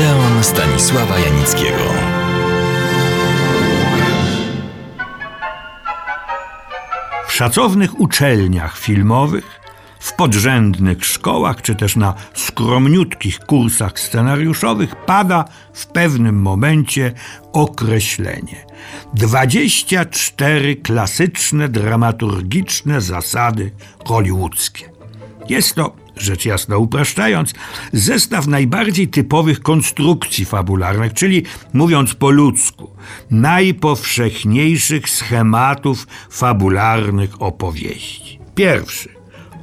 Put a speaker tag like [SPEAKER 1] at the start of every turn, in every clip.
[SPEAKER 1] Odeon Stanisława Janickiego.
[SPEAKER 2] W szacownych uczelniach filmowych, w podrzędnych szkołach, czy też na skromniutkich kursach scenariuszowych pada w pewnym momencie określenie 24 klasyczne dramaturgiczne zasady hollywoodzkie. Jest to rzecz jasno upraszczając, zestaw najbardziej typowych konstrukcji fabularnych, czyli mówiąc po ludzku, najpowszechniejszych schematów fabularnych opowieści. Pierwszy.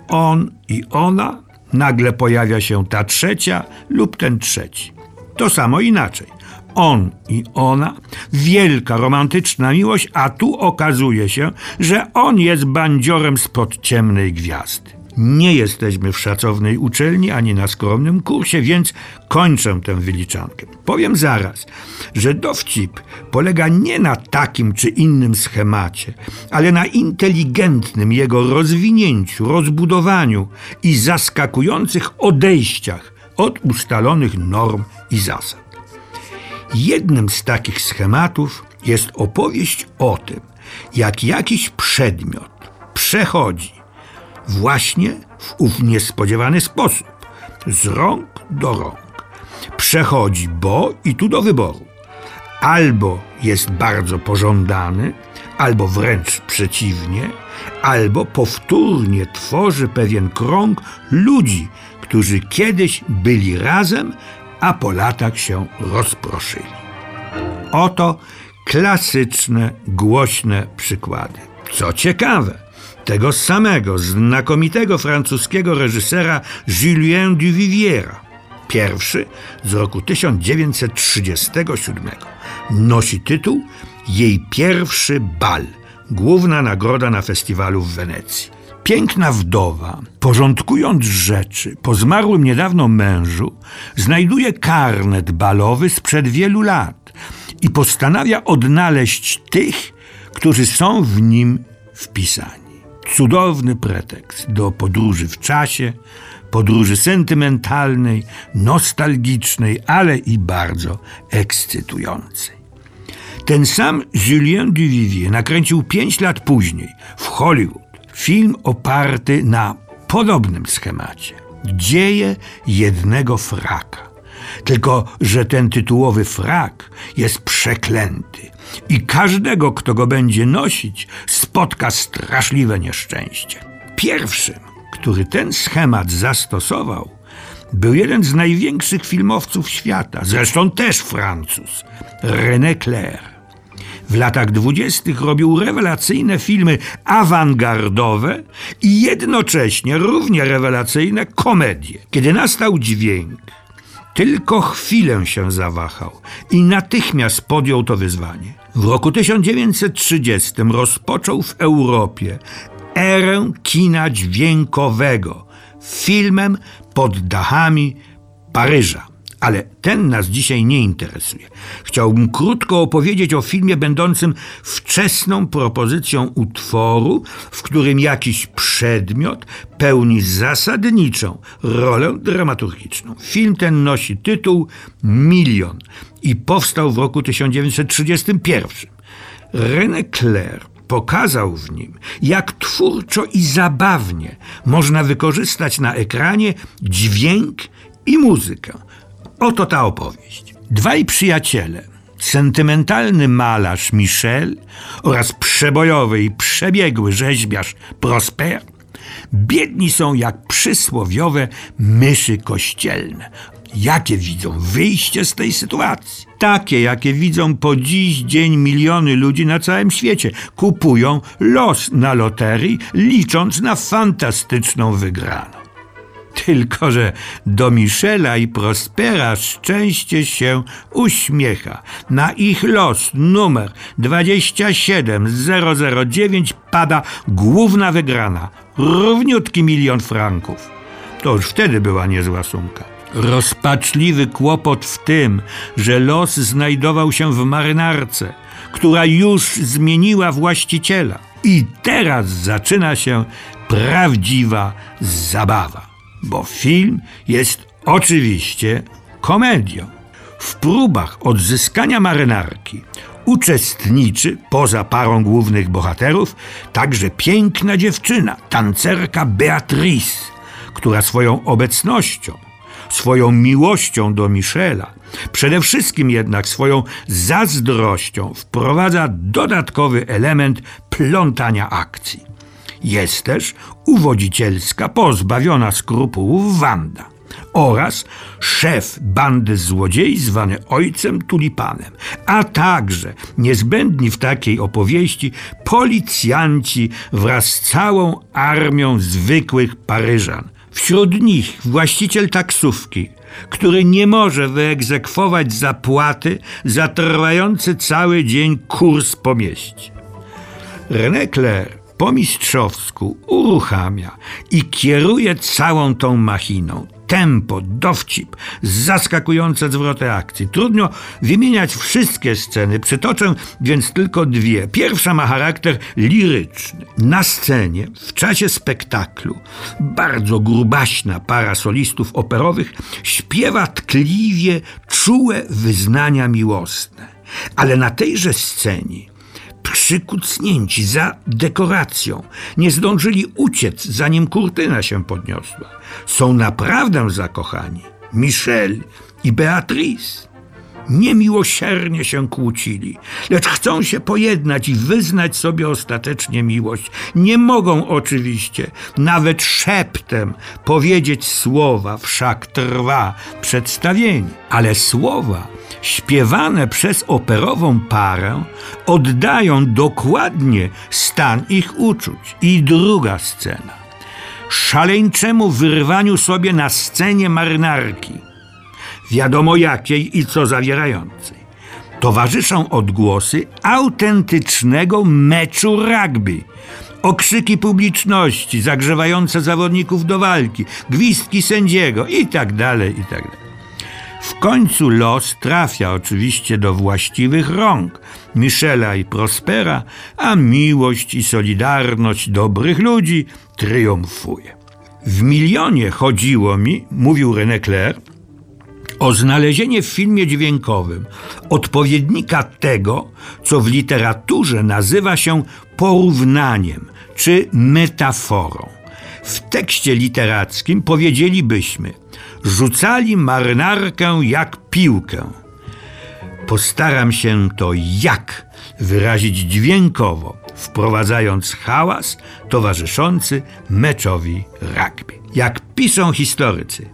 [SPEAKER 2] On i ona, nagle pojawia się ta trzecia lub ten trzeci. To samo inaczej. On i ona, wielka romantyczna miłość, a tu okazuje się, że on jest bandziorem spod ciemnej gwiazdy. Nie jesteśmy w szacownej uczelni ani na skromnym kursie, więc kończę tę wyliczankę. Powiem zaraz, że dowcip polega nie na takim czy innym schemacie, ale na inteligentnym jego rozwinięciu, rozbudowaniu i zaskakujących odejściach od ustalonych norm i zasad. Jednym z takich schematów jest opowieść o tym, jak jakiś przedmiot przechodzi właśnie w ów niespodziewany sposób, z rąk do rąk. Przechodzi, bo i tu do wyboru. Albo jest bardzo pożądany, albo wręcz przeciwnie, albo powtórnie tworzy pewien krąg ludzi, którzy kiedyś byli razem, a po latach się rozproszyli. Oto klasyczne, głośne przykłady. Co ciekawe, tego samego znakomitego francuskiego reżysera Julien Duviviera. Pierwszy z roku 1937. Nosi tytuł Jej pierwszy bal, główna nagroda na festiwalu w Wenecji. Piękna wdowa, porządkując rzeczy po zmarłym niedawno mężu, znajduje karnet balowy sprzed wielu lat i postanawia odnaleźć tych, którzy są w nim wpisani cudowny pretekst do podróży w czasie, podróży sentymentalnej, nostalgicznej, ale i bardzo ekscytującej. Ten sam Julien Duvivier nakręcił pięć lat później w Hollywood film oparty na podobnym schemacie. Dzieje jednego fraka. Tylko, że ten tytułowy frak jest przeklęty i każdego, kto go będzie nosić, spotka straszliwe nieszczęście. Pierwszym, który ten schemat zastosował, był jeden z największych filmowców świata, zresztą też Francuz, René Clair. W latach dwudziestych robił rewelacyjne filmy awangardowe i jednocześnie równie rewelacyjne komedie. Kiedy nastał dźwięk, tylko chwilę się zawahał i natychmiast podjął to wyzwanie. W roku 1930 rozpoczął w Europie erę kina dźwiękowego filmem pod dachami Paryża. Ale ten nas dzisiaj nie interesuje. Chciałbym krótko opowiedzieć o filmie będącym wczesną propozycją utworu, w którym jakiś przedmiot pełni zasadniczą rolę dramaturgiczną. Film ten nosi tytuł Milion i powstał w roku 1931. René Clair pokazał w nim, jak twórczo i zabawnie można wykorzystać na ekranie dźwięk i muzykę Oto ta opowieść. Dwaj przyjaciele, sentymentalny malarz Michel oraz przebojowy i przebiegły rzeźbiarz Prosper, biedni są jak przysłowiowe myszy kościelne. Jakie widzą wyjście z tej sytuacji? Takie, jakie widzą po dziś dzień miliony ludzi na całym świecie. Kupują los na loterii, licząc na fantastyczną wygraną. Tylko, że do Michela i Prospera szczęście się uśmiecha. Na ich los numer 27009 pada główna wygrana. Równiutki milion franków. To już wtedy była niezła sumka. Rozpaczliwy kłopot w tym, że los znajdował się w marynarce, która już zmieniła właściciela. I teraz zaczyna się prawdziwa zabawa bo film jest oczywiście komedią. W próbach odzyskania marynarki uczestniczy, poza parą głównych bohaterów, także piękna dziewczyna, tancerka Beatrice, która swoją obecnością, swoją miłością do Michela, przede wszystkim jednak swoją zazdrością wprowadza dodatkowy element plątania akcji. Jest też uwodzicielska, pozbawiona skrupułów Wanda oraz szef bandy złodziei zwany ojcem tulipanem, a także niezbędni w takiej opowieści policjanci wraz z całą armią zwykłych Paryżan. Wśród nich właściciel taksówki, który nie może wyegzekwować zapłaty za trwający cały dzień kurs po mieście. René Clair po mistrzowsku uruchamia i kieruje całą tą machiną. Tempo, dowcip, zaskakujące zwroty akcji. Trudno wymieniać wszystkie sceny, przytoczę więc tylko dwie. Pierwsza ma charakter liryczny. Na scenie, w czasie spektaklu, bardzo grubaśna para solistów operowych śpiewa tkliwie czułe wyznania miłosne. Ale na tejże scenie przykucnięci za dekoracją. Nie zdążyli uciec, zanim kurtyna się podniosła. Są naprawdę zakochani. Michel i Beatrice. Niemiłosiernie się kłócili, lecz chcą się pojednać i wyznać sobie ostatecznie miłość. Nie mogą oczywiście nawet szeptem powiedzieć słowa, wszak trwa przedstawienie, ale słowa śpiewane przez operową parę oddają dokładnie stan ich uczuć. I druga scena. Szaleńczemu wyrwaniu sobie na scenie marynarki, wiadomo jakiej i co zawierającej, towarzyszą odgłosy autentycznego meczu rugby. Okrzyki publiczności zagrzewające zawodników do walki, gwizdki sędziego i tak dalej, i tak. W końcu los trafia oczywiście do właściwych rąk Michela i Prospera, a miłość i solidarność dobrych ludzi triumfuje. W milionie chodziło mi, mówił René Clair, o znalezienie w filmie dźwiękowym odpowiednika tego, co w literaturze nazywa się porównaniem czy metaforą. W tekście literackim powiedzielibyśmy: rzucali marynarkę jak piłkę. Postaram się to jak wyrazić dźwiękowo, wprowadzając hałas towarzyszący meczowi rugby. Jak piszą historycy,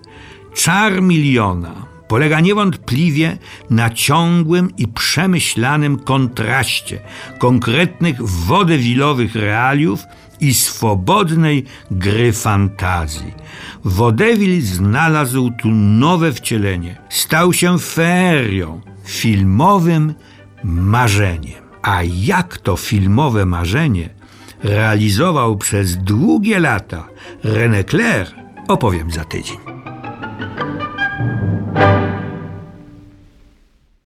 [SPEAKER 2] czar miliona polega niewątpliwie na ciągłym i przemyślanym kontraście konkretnych wodewilowych realiów i swobodnej gry fantazji. Wodewil znalazł tu nowe wcielenie. Stał się feerią, filmowym marzeniem. A jak to filmowe marzenie realizował przez długie lata René Clair, opowiem za tydzień.